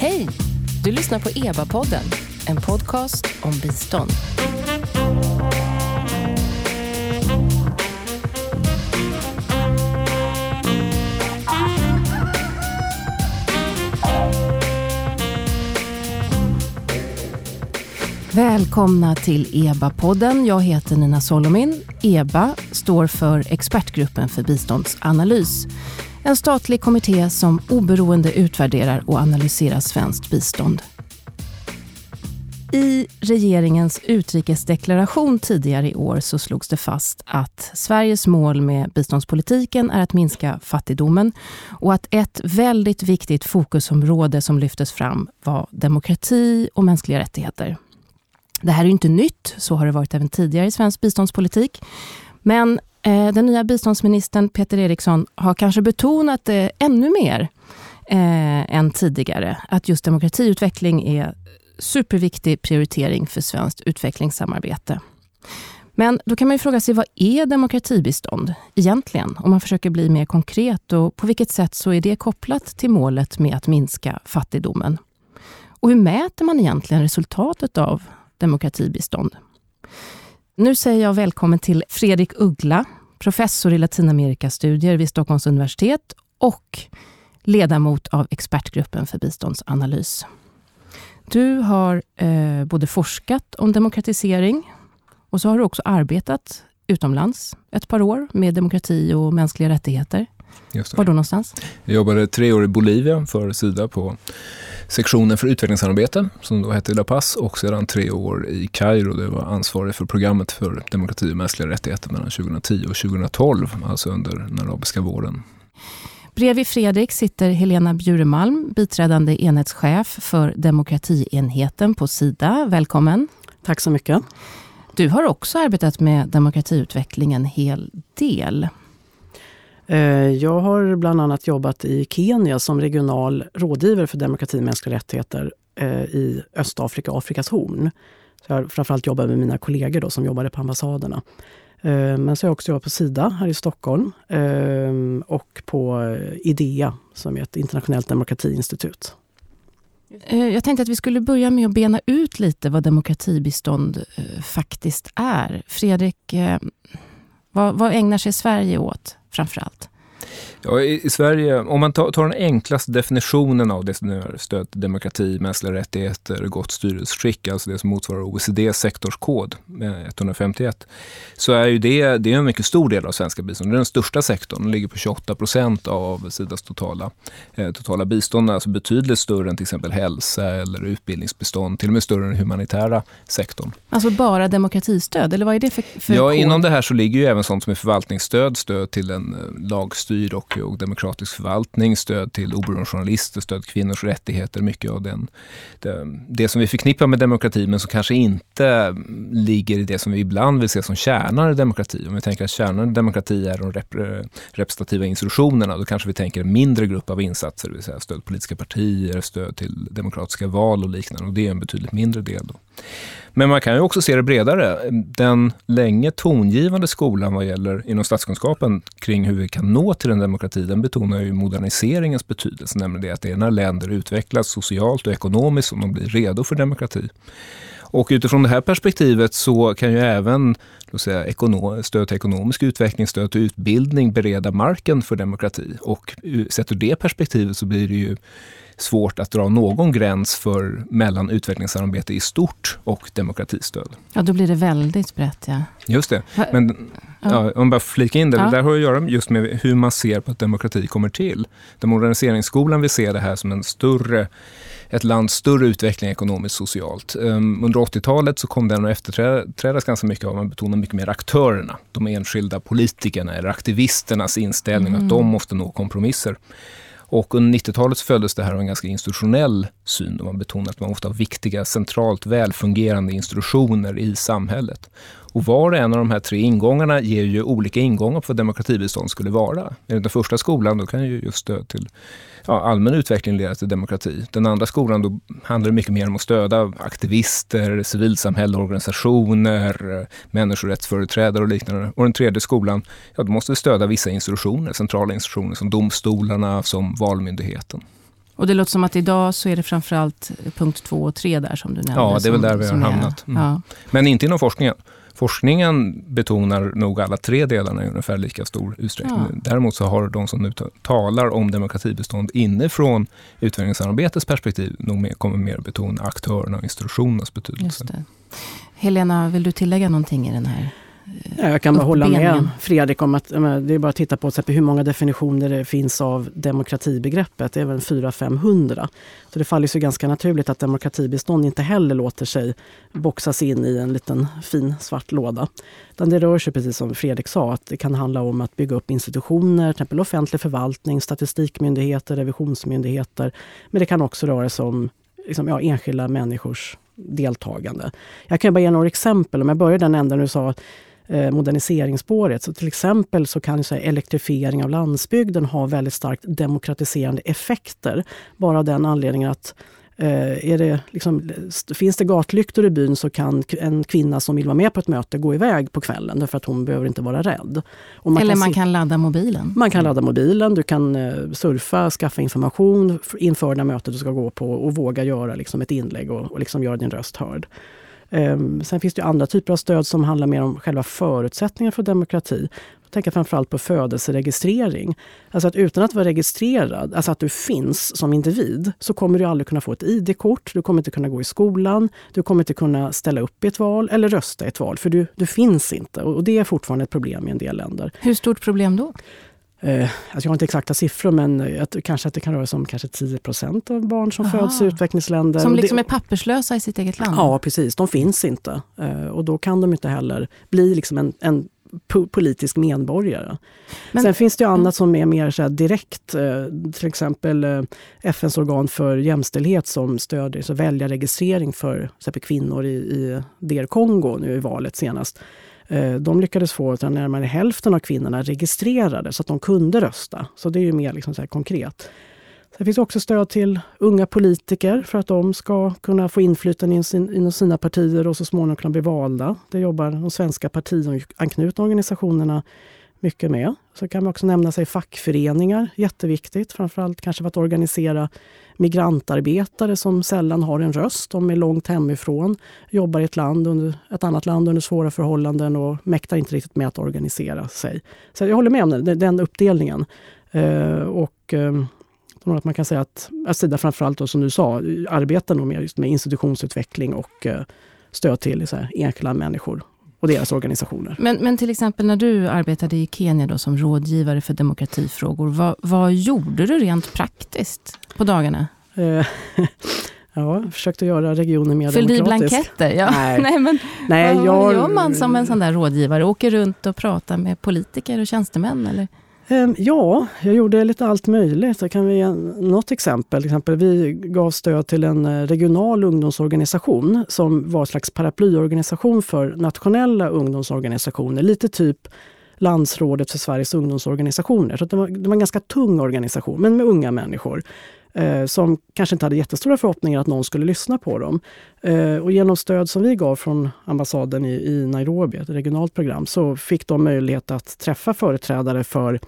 Hej! Du lyssnar på EBA-podden, en podcast om bistånd. Välkomna till EBA-podden. Jag heter Nina Solomin. EBA står för Expertgruppen för biståndsanalys. En statlig kommitté som oberoende utvärderar och analyserar svenskt bistånd. I regeringens utrikesdeklaration tidigare i år så slogs det fast att Sveriges mål med biståndspolitiken är att minska fattigdomen och att ett väldigt viktigt fokusområde som lyftes fram var demokrati och mänskliga rättigheter. Det här är inte nytt, så har det varit även tidigare i svensk biståndspolitik. Men Eh, den nya biståndsministern Peter Eriksson har kanske betonat det ännu mer eh, än tidigare. Att just demokratiutveckling är superviktig prioritering för svenskt utvecklingssamarbete. Men då kan man ju fråga sig, vad är demokratibistånd egentligen? Om man försöker bli mer konkret och på vilket sätt så är det kopplat till målet med att minska fattigdomen? Och hur mäter man egentligen resultatet av demokratibistånd. Nu säger jag välkommen till Fredrik Uggla, professor i Latinamerikastudier vid Stockholms universitet och ledamot av expertgruppen för biståndsanalys. Du har eh, både forskat om demokratisering och så har du också arbetat utomlands ett par år med demokrati och mänskliga rättigheter. Var då någonstans? Jag jobbade tre år i Bolivia för Sida på sektionen för utvecklingssamarbete som då hette La Paz och sedan tre år i Kairo där jag var ansvarig för programmet för demokrati och mänskliga rättigheter mellan 2010 och 2012, alltså under den arabiska våren. Bredvid Fredrik sitter Helena Bjuremalm, biträdande enhetschef för demokratienheten på Sida. Välkommen. Tack så mycket. Du har också arbetat med demokratiutveckling en hel del. Eh, jag har bland annat jobbat i Kenya som regional rådgivare för demokrati och mänskliga rättigheter eh, i Östafrika Afrikas horn. Så jag har framförallt jobbat med mina kollegor då, som jobbade på ambassaderna. Eh, men så har jag också jobbat på Sida här i Stockholm och på IDEA som är ett internationellt demokratiinstitut. Jag tänkte att vi skulle börja med att bena ut lite vad demokratibistånd faktiskt är. Fredrik, vad, vad ägnar sig Sverige åt framför allt? Ja, i, Sverige, om man tar, tar den enklaste definitionen av det som är stöd till demokrati, mänskliga rättigheter, gott styrelseskick, alltså det som motsvarar OECDs sektorskod med 151, så är ju det, det är en mycket stor del av svenska bistånd. Det är den största sektorn, den ligger på 28 procent av Sidas totala, eh, totala bistånd, alltså betydligt större än till exempel hälsa eller utbildningsbistånd, till och med större än den humanitära sektorn. Alltså bara demokratistöd, eller vad är det för, för Ja, kod? inom det här så ligger ju även sånt som är förvaltningsstöd, stöd till en eh, lagstyrd och och, och demokratisk förvaltning, stöd till oberoende journalister, stöd till kvinnors rättigheter, mycket av den, det, det som vi förknippar med demokrati men som kanske inte ligger i det som vi ibland vill se som kärnan i demokrati. Om vi tänker att kärnan i demokrati är de rep representativa institutionerna, då kanske vi tänker en mindre grupp av insatser, det vill säga stöd till politiska partier, stöd till demokratiska val och liknande. Och det är en betydligt mindre del. Då. Men man kan ju också se det bredare. Den länge tongivande skolan vad gäller inom statskunskapen kring hur vi kan nå till en demokrati, den betonar ju moderniseringens betydelse, nämligen det att det är när länder utvecklas socialt och ekonomiskt som de blir redo för demokrati. Och utifrån det här perspektivet så kan ju även säga, stöd till ekonomisk utveckling, stöd till utbildning bereda marken för demokrati. Och sett ur det perspektivet så blir det ju svårt att dra någon gräns för mellan utvecklingssamarbete i stort och demokratistöd. Ja, då blir det väldigt brett. Ja. Just det. Men ja. om bara flika in det, ja. det där har att göra just med hur man ser på att demokrati kommer till. Den moderniseringsskolan vill se det här som en större ett lands större utveckling ekonomiskt och socialt. Um, under 80-talet så kom den att efterträdas ganska mycket av, man betonar mycket mer aktörerna, de enskilda politikerna eller aktivisternas inställning mm. att de måste nå kompromisser. Och under 90-talet föddes det här av en ganska institutionell syn då man betonar att man måste ha viktiga, centralt välfungerande institutioner i samhället. Och var och en av de här tre ingångarna ger ju olika ingångar på vad demokratibistånd skulle vara. I den första skolan då kan ju just stöd till ja, allmän utveckling leda till demokrati. Den andra skolan då handlar mycket mer om att stödja aktivister, civilsamhälle, organisationer, människorättsföreträdare och liknande. Och den tredje skolan, ja då måste vi stödja vissa institutioner, centrala institutioner som domstolarna, som Valmyndigheten. Och det låter som att idag så är det framförallt punkt två och tre där som du nämnde. Ja, det är väl där vi har hamnat. Mm. Ja. Men inte inom forskningen. Forskningen betonar nog alla tre delarna i ungefär lika stor utsträckning. Ja. Däremot så har de som nu talar om demokratibestånd inifrån utvecklingssamarbetets perspektiv nog mer, kommer mer betona aktörerna och institutionernas betydelse. Helena, vill du tillägga någonting i den här Ja, jag kan bara hålla med Fredrik om att det är bara att titta på hur många definitioner det finns av demokratibegreppet. Det är väl 400-500. Så det faller sig ganska naturligt att demokratibestånd inte heller låter sig boxas in i en liten fin svart låda. Utan det rör sig precis som Fredrik sa, att det kan handla om att bygga upp institutioner, till exempel offentlig förvaltning, statistikmyndigheter, revisionsmyndigheter. Men det kan också röra sig om liksom, ja, enskilda människors deltagande. Jag kan bara ge några exempel. Om jag börjar den änden du sa moderniseringsspåret. Så till exempel så kan så elektrifiering av landsbygden ha väldigt starkt demokratiserande effekter. Bara av den anledningen att eh, är det liksom, finns det gatlyktor i byn så kan en kvinna som vill vara med på ett möte gå iväg på kvällen därför att hon behöver inte vara rädd. Man Eller kan man kan ladda mobilen. Man kan ladda mobilen, du kan eh, surfa, skaffa information inför det mötet du ska gå på och våga göra liksom ett inlägg och, och liksom göra din röst hörd. Ehm, sen finns det andra typer av stöd som handlar mer om själva förutsättningarna för demokrati. Jag tänker framförallt på födelseregistrering. Alltså att utan att vara registrerad, alltså att du finns som individ, så kommer du aldrig kunna få ett ID-kort, du kommer inte kunna gå i skolan, du kommer inte kunna ställa upp i ett val eller rösta i ett val, för du, du finns inte. Och det är fortfarande ett problem i en del länder. Hur stort problem då? Eh, alltså jag har inte exakta siffror men jag, kanske att det kan röra sig om kanske 10% av barn som Aha. föds i utvecklingsländer. Som liksom är papperslösa i sitt eget land? Ja precis, de finns inte. Eh, och då kan de inte heller bli liksom en, en politisk medborgare. Men, Sen finns det ju annat som är mer så direkt, eh, till exempel eh, FNs organ för jämställdhet som stödjer så väljarregistrering för exempel kvinnor i, i DR Kongo nu i valet senast. Eh, de lyckades få att närmare hälften av kvinnorna registrerade så att de kunde rösta. Så det är ju mer liksom så konkret. Det finns också stöd till unga politiker för att de ska kunna få inflytande inom sina partier och så småningom kunna bli valda. Det jobbar de svenska partianknutna organisationerna mycket med. Så kan man också nämna sig fackföreningar, jätteviktigt. Framförallt kanske för att organisera migrantarbetare som sällan har en röst. De är långt hemifrån, jobbar i ett, land under, ett annat land under svåra förhållanden och mäktar inte riktigt med att organisera sig. Så jag håller med om den, den uppdelningen. Eh, och eh, att man kan säga att Sida framförallt, då, som du sa, arbetar nog med, just med institutionsutveckling och eh, stöd till så här, enskilda människor och deras organisationer. Men, men till exempel när du arbetade i Kenya då som rådgivare för demokratifrågor, vad, vad gjorde du rent praktiskt på dagarna? Eh, ja, försökte göra regionen mer Fyllde demokratisk. Fyllde i blanketter? Ja. Nej. Nej, men Nej, vad jag, gör man som en sån där rådgivare? Åker runt och pratar med politiker och tjänstemän? Eller? Ehm, ja, jag gjorde lite allt möjligt. Jag kan ge något exempel. Till exempel. Vi gav stöd till en eh, regional ungdomsorganisation som var en slags paraplyorganisation för nationella ungdomsorganisationer. Lite typ Landsrådet för Sveriges ungdomsorganisationer. Så det var, det var en ganska tung organisation, men med unga människor eh, som kanske inte hade jättestora förhoppningar att någon skulle lyssna på dem. Eh, och genom stöd som vi gav från ambassaden i, i Nairobi, ett regionalt program, så fick de möjlighet att träffa företrädare för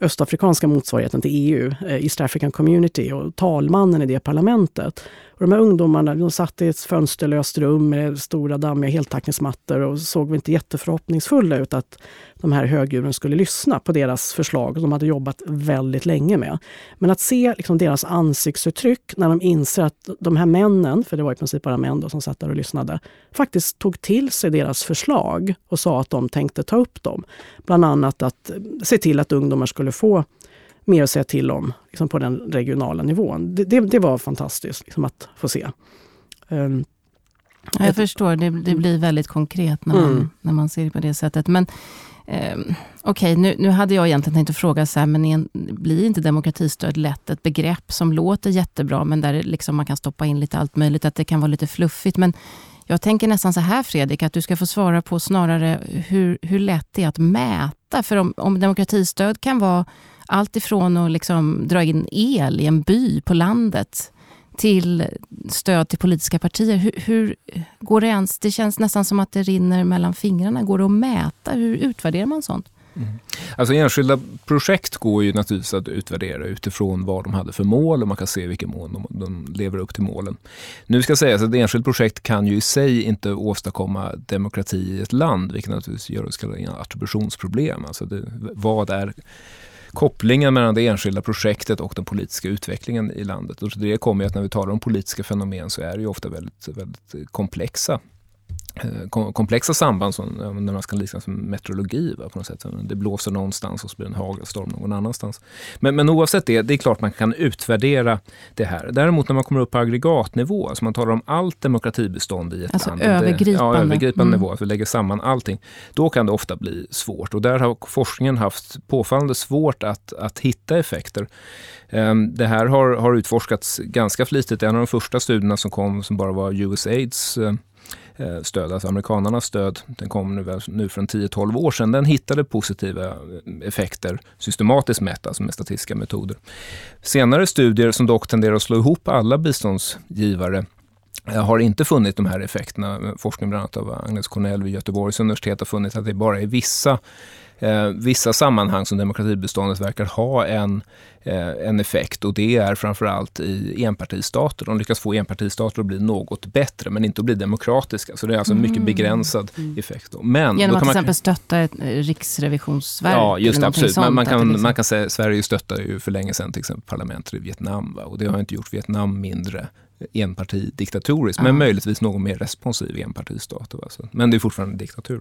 östafrikanska motsvarigheten till EU, eh, East African Community och talmannen i det parlamentet. Och de här ungdomarna de satt i ett fönsterlöst rum med stora dammiga heltäckningsmattor och såg inte jätteförhoppningsfulla ut att de här högdjuren skulle lyssna på deras förslag. som De hade jobbat väldigt länge med. Men att se liksom deras ansiktsuttryck när de inser att de här männen, för det var i princip bara män då som satt där och lyssnade, faktiskt tog till sig deras förslag och sa att de tänkte ta upp dem. Bland annat att eh, se till att ungdomar skulle få mer att säga till om liksom på den regionala nivån. Det, det, det var fantastiskt liksom, att få se. Um, jag ett, förstår, det, det, blir väldigt konkret när man, mm. när man ser det på det sättet. Men eh, Okej, okay, nu, nu hade jag egentligen tänkt att fråga så här, men en, blir inte demokratistöd lätt ett begrepp som låter jättebra, men där liksom man kan stoppa in lite allt möjligt, att det kan vara lite fluffigt. Men jag tänker nästan så här Fredrik, att du ska få svara på snarare hur, hur lätt det är att mäta. För om, om demokratistöd kan vara allt ifrån att liksom dra in el i en by på landet till stöd till politiska partier. Hur, hur, går det ens? Det känns nästan som att det rinner mellan fingrarna. Går det att mäta? Hur utvärderar man sånt? Mm. Alltså enskilda projekt går ju naturligtvis att utvärdera utifrån vad de hade för mål och man kan se vilken mån de, de lever upp till målen. Nu ska sägas att ett enskilt projekt kan ju i sig inte åstadkomma demokrati i ett land, vilket naturligtvis gör det så kallade attributionsproblem. Alltså det, vad är kopplingen mellan det enskilda projektet och den politiska utvecklingen i landet. Och det kommer ju att när vi talar om politiska fenomen så är det ju ofta väldigt, väldigt komplexa komplexa samband som när man ska likna som meteorologi. Va, på något sätt. Det blåser någonstans och så blir det en hagelstorm någon annanstans. Men, men oavsett det, det är klart man kan utvärdera det här. Däremot när man kommer upp på aggregatnivå, alltså man talar om allt demokratibestånd i ett alltså land. Övergripande. Det, ja, övergripande mm. nivå, att vi lägger samman allting. Då kan det ofta bli svårt och där har forskningen haft påfallande svårt att, att hitta effekter. Ehm, det här har, har utforskats ganska flitigt. En av de första studierna som kom som bara var USAIDs Eh, Eh, stöd, alltså amerikanarnas stöd, den kom nu, nu för 10-12 år sedan, den hittade positiva eh, effekter systematiskt mätt, alltså med statistiska metoder. Senare studier som dock tenderar att slå ihop alla biståndsgivare eh, har inte funnit de här effekterna. Forskning bland annat av Agnes Cornell vid Göteborgs universitet har funnit att det bara är vissa eh, vissa sammanhang som demokratibeståndet verkar ha en, eh, en effekt och det är framförallt i enpartistater. De lyckas få enpartistater att bli något bättre men inte att bli demokratiska. Så det är alltså en mycket mm. begränsad mm. effekt. Men, Genom att till exempel stötta ett eh, riksrevisionsverk? Ja, just absolut. Sånt, man, kan, liksom. man kan säga Sverige stöttar ju för länge sedan till exempel parlamentet i Vietnam va? och det har inte gjort Vietnam mindre enpartidiktatoriskt, men möjligtvis någon mer responsiv enpartistat. Alltså. Men det är fortfarande diktatur.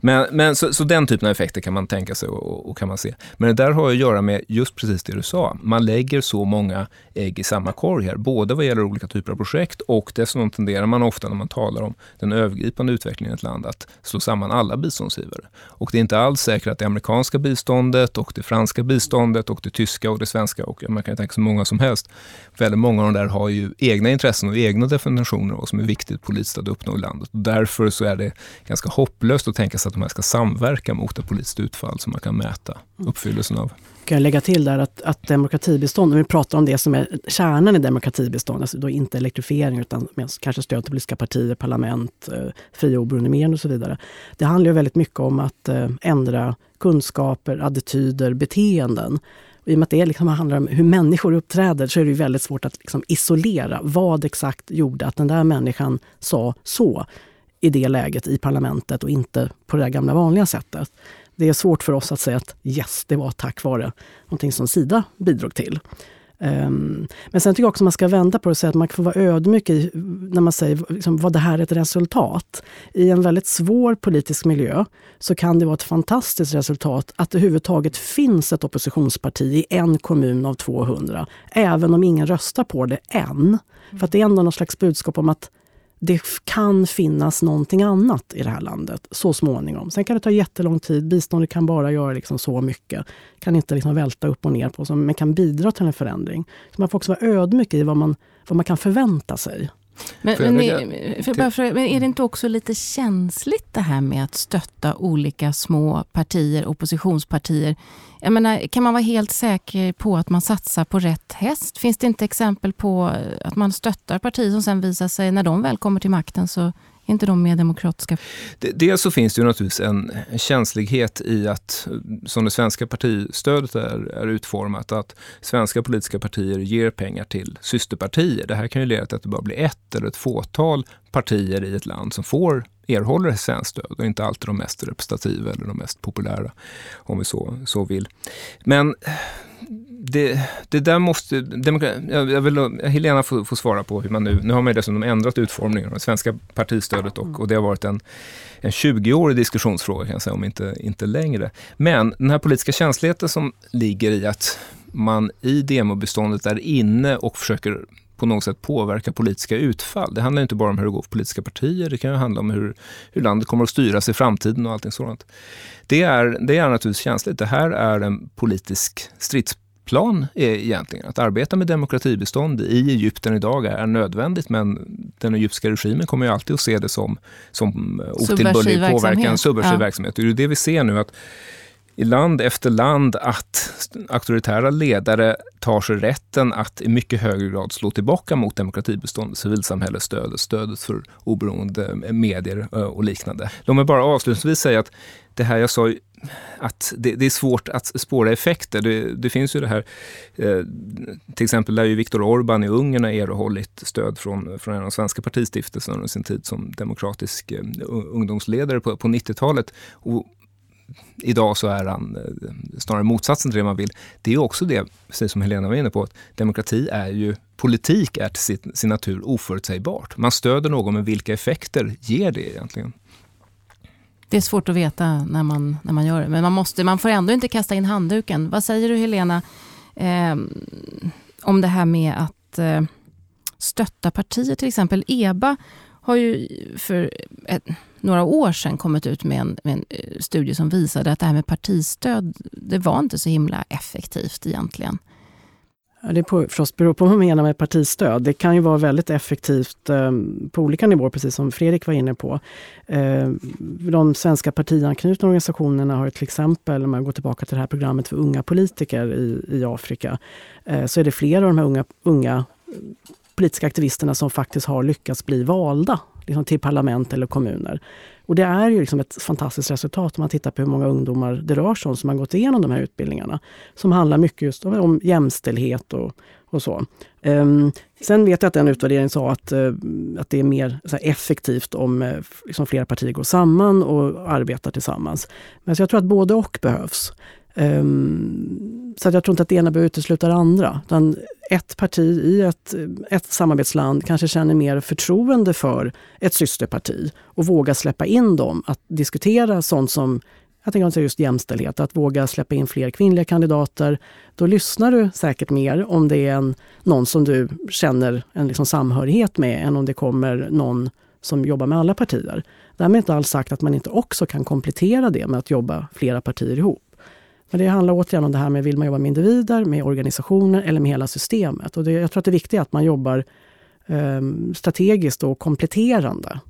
Men, men så, så, den typen av effekter kan man tänka sig och, och, kan man se. Men det där har att göra med just precis det du sa. Man lägger så många ägg i samma korg här, både vad gäller olika typer av projekt och dessutom tenderar man ofta när man talar om den övergripande utvecklingen i ett land att slå samman alla biståndsgivare. Och det är inte alls säkert att det amerikanska biståndet och det franska biståndet och det tyska och det svenska och man kan tänka sig många som helst. Väldigt många av de där har ju egna intressen och egna definitioner av vad som är viktigt politiskt att uppnå i landet. Därför så är det ganska hopplöst att tänka sig att de här ska samverka mot ett politiskt utfall som man kan mäta uppfyllelsen av. Kan jag lägga till där att, att demokratibistånd, om vi pratar om det som är kärnan i demokratibistånd, alltså då inte elektrifiering utan kanske stöd till politiska partier, parlament, eh, fria och oberoende medier och så vidare. Det handlar ju väldigt mycket om att eh, ändra kunskaper, attityder, beteenden. I och med att det liksom handlar om hur människor uppträder så är det väldigt svårt att liksom isolera vad exakt gjorde att den där människan sa så i det läget i parlamentet och inte på det där gamla vanliga sättet. Det är svårt för oss att säga att yes, det var tack vare någonting som Sida bidrog till. Um, men sen tycker jag också man ska vända på det och säga att man får vara ödmjuk i, när man säger liksom, vad det här är ett resultat. I en väldigt svår politisk miljö så kan det vara ett fantastiskt resultat att det överhuvudtaget finns ett oppositionsparti i en kommun av 200. Även om ingen röstar på det än. För att det är ändå någon slags budskap om att det kan finnas någonting annat i det här landet så småningom. Sen kan det ta jättelång tid. Biståndet kan bara göra liksom så mycket. Kan inte liksom välta upp och ner på sig, men kan bidra till en förändring. Så man får också vara ödmjuk i vad man, vad man kan förvänta sig. Men, men, är, för, för, men är det inte också lite känsligt det här med att stötta olika små partier, oppositionspartier? Jag menar, kan man vara helt säker på att man satsar på rätt häst? Finns det inte exempel på att man stöttar partier som sen visar sig, när de väl kommer till makten, så är inte de mer demokratiska? Dels så finns det ju naturligtvis en känslighet i att, som det svenska partistödet är, är utformat, att svenska politiska partier ger pengar till systerpartier. Det här kan ju leda till att det bara blir ett eller ett fåtal partier i ett land som får erhåller svenskt stöd och inte alltid de mest representativa eller de mest populära, om vi så, så vill. Men det, det där måste... Jag vill, Helena får, får svara på hur man nu... Nu har man ju dessutom ändrat utformningen av det svenska partistödet och, och det har varit en, en 20-årig diskussionsfråga kan jag säga, om inte, inte längre. Men den här politiska känsligheten som ligger i att man i demobeståndet är inne och försöker på något sätt påverka politiska utfall. Det handlar inte bara om hur det går för politiska partier, det kan ju handla om hur, hur landet kommer att styras i framtiden och allting sådant. Det är, det är naturligtvis känsligt. Det här är en politisk stridsplan egentligen. Att arbeta med demokratibestånd i Egypten idag är nödvändigt men den egyptiska regimen kommer ju alltid att se det som, som otillbörlig påverkan, subversiv ja. verksamhet. Det är det vi ser nu att i land efter land att auktoritära ledare tar sig rätten att i mycket högre grad slå tillbaka mot demokratibeståndet, civilsamhällesstödet, stödet för oberoende eh, medier eh, och liknande. Låt mig bara avslutningsvis säga att det här jag sa att det, det, är svårt att spåra effekter. Det, det finns ju det här, eh, till exempel där ju Viktor Orbán i Ungern har erhållit stöd från, från en av de svenska partistiftelserna under sin tid som demokratisk eh, ungdomsledare på, på 90-talet. Och idag så är han eh, snarare motsatsen till det man vill. Det är också det, precis som Helena var inne på, att demokrati är ju, politik är till sin, sin natur oförutsägbart. Man stöder någon, men vilka effekter ger det egentligen? Det är svårt att veta när man, när man gör det, men man, måste, man får ändå inte kasta in handduken. Vad säger du Helena eh, om det här med att eh, stötta partier till exempel? EBA har ju för ett, några år sedan kommit ut med en, med en, eh, studie som visade att det här med partistöd, det var inte så himla effektivt egentligen. Ja, det förstås beror på vad man menar med partistöd. Det kan ju vara väldigt effektivt eh, på olika nivåer, precis som Fredrik var inne på. Eh, de svenska partianknutna organisationerna har till exempel, om man går tillbaka till det här programmet för unga politiker i, i Afrika, eh, så är det flera av de här unga, unga politiska aktivisterna som faktiskt har lyckats bli valda liksom till parlament eller kommuner. Och det är ju liksom ett fantastiskt resultat om man tittar på hur många ungdomar det rör sig om som har gått igenom de här utbildningarna. Som handlar mycket just om, om jämställdhet och, och så. Um, sen vet jag att en utvärdering sa att, uh, att det är mer här, effektivt om uh, liksom flera partier går samman och arbetar tillsammans. Men så jag tror att både och behövs. Um, så jag tror inte att det ena behöver utesluta det andra. Utan ett parti i ett, ett samarbetsland kanske känner mer förtroende för ett systerparti och vågar släppa in dem att diskutera sånt som jag tänker just jämställdhet, att våga släppa in fler kvinnliga kandidater. Då lyssnar du säkert mer om det är en, någon som du känner en liksom samhörighet med än om det kommer någon som jobbar med alla partier. Därmed inte alls sagt att man inte också kan komplettera det med att jobba flera partier ihop. Men det handlar återigen om det här med, vill man jobba med individer, med organisationer eller med hela systemet? Och det, jag tror att det viktiga är att man jobbar eh, strategiskt och kompletterande.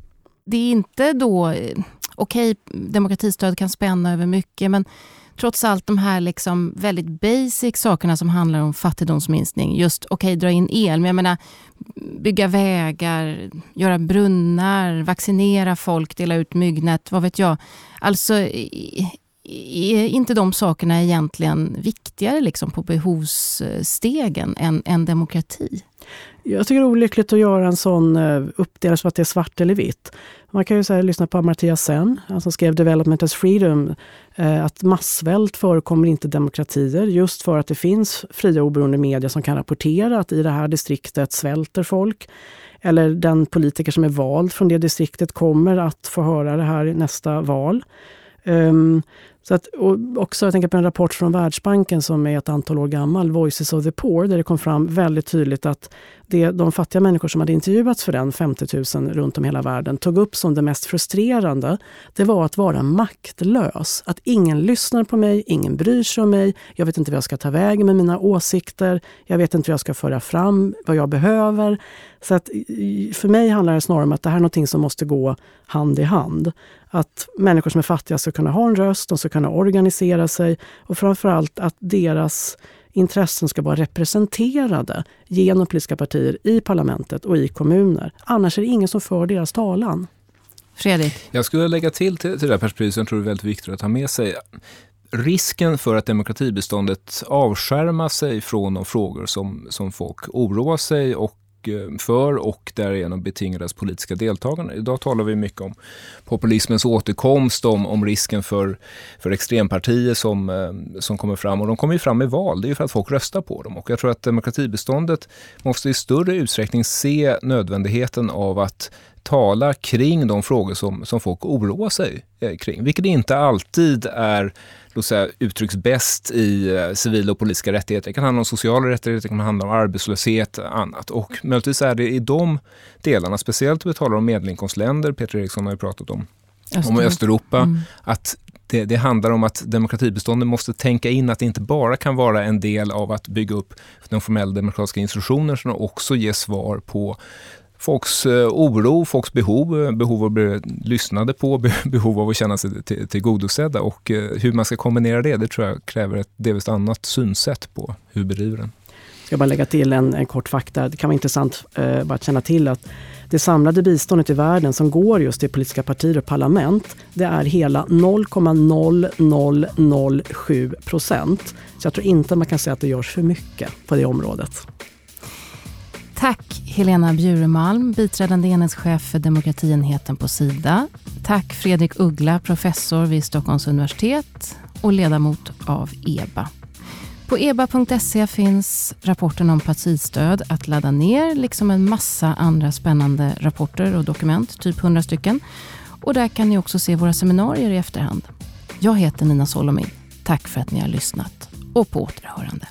Det är inte då, eh, okej, okay, demokratistöd kan spänna över mycket, men trots allt de här liksom väldigt basic sakerna som handlar om fattigdomsminskning. Just okej, okay, dra in el, men jag menar bygga vägar, göra brunnar, vaccinera folk, dela ut myggnät, vad vet jag. Alltså är inte de sakerna egentligen viktigare liksom på behovsstegen än, än demokrati? Jag tycker det är olyckligt att göra en sån eh, uppdelning som att det är svart eller vitt. Man kan ju här, lyssna på Amartya Sen, han som skrev Development as Freedom, eh, att massvält förekommer inte demokratier just för att det finns fria oberoende medier som kan rapportera att i det här distriktet svälter folk. Eller den politiker som är vald från det distriktet kommer att få höra det här i nästa val. Um, så att, och också, jag tänker på en rapport från Världsbanken som är ett antal år gammal, Voices of the Poor, där det kom fram väldigt tydligt att det de fattiga människor som hade intervjuats för den, 50 000 runt om hela världen, tog upp som det mest frustrerande, det var att vara maktlös. Att ingen lyssnar på mig, ingen bryr sig om mig, jag vet inte vad jag ska ta vägen med mina åsikter, jag vet inte vad jag ska föra fram, vad jag behöver. Så att för mig handlar det snarare om att det här är något som måste gå hand i hand. Att människor som är fattiga ska kunna ha en röst, de ska kunna organisera sig och framförallt att deras intressen ska vara representerade genom politiska partier i parlamentet och i kommuner. Annars är det ingen som för deras talan. Fredrik? Jag skulle lägga till till, till det här perspektivet som jag tror är väldigt viktigt att ha med sig. Risken för att demokratibeståndet avskärmar sig från de frågor som, som folk oroar sig och Eh, för och därigenom betingades politiska deltagande. Idag talar vi mycket om populismens återkomst, om, om risken för, för extrempartier som, eh, som kommer fram. Och de kommer ju fram i val, det är ju för att folk röstar på dem. Och jag tror att demokratibeståndet måste i större utsträckning se nödvändigheten av att tala kring de frågor som, som folk oroar sig eh, kring, vilket inte alltid är säga, uttrycks bäst i eh, civila och politiska rättigheter. Det kan handla om sociala rättigheter, det kan handla om arbetslöshet och annat. Och möjligtvis är det i de delarna, speciellt om vi talar om medelinkomstländer, Peter Eriksson har ju pratat om, Östeuropa. om Östeuropa, mm. att det, det, handlar om att demokratibestånden måste tänka in att det inte bara kan vara en del av att bygga upp de formella demokratiska institutioner som också ger svar på folks eh, oro, folks behov, eh, behov av att bli lyssnade på, behov av att känna sig tillgodosedda och eh, hur man ska kombinera det, det tror jag kräver ett delvis annat synsätt på hur vi bedriver den. Jag bara lägga till en, en kort fakta. Det kan vara intressant eh, bara att känna till att det samlade biståndet i världen som går just till politiska partier och parlament, det är hela 0,0007 procent. Så jag tror inte man kan säga att det görs för mycket på det området. Tack Helena Bjuremalm, biträdande enhetschef för demokratienheten på Sida. Tack Fredrik Uggla, professor vid Stockholms universitet och ledamot av EBA. På eba.se finns rapporten om partistöd att ladda ner, liksom en massa andra spännande rapporter och dokument, typ 100 stycken. Och där kan ni också se våra seminarier i efterhand. Jag heter Nina Solomin. Tack för att ni har lyssnat och på återhörande.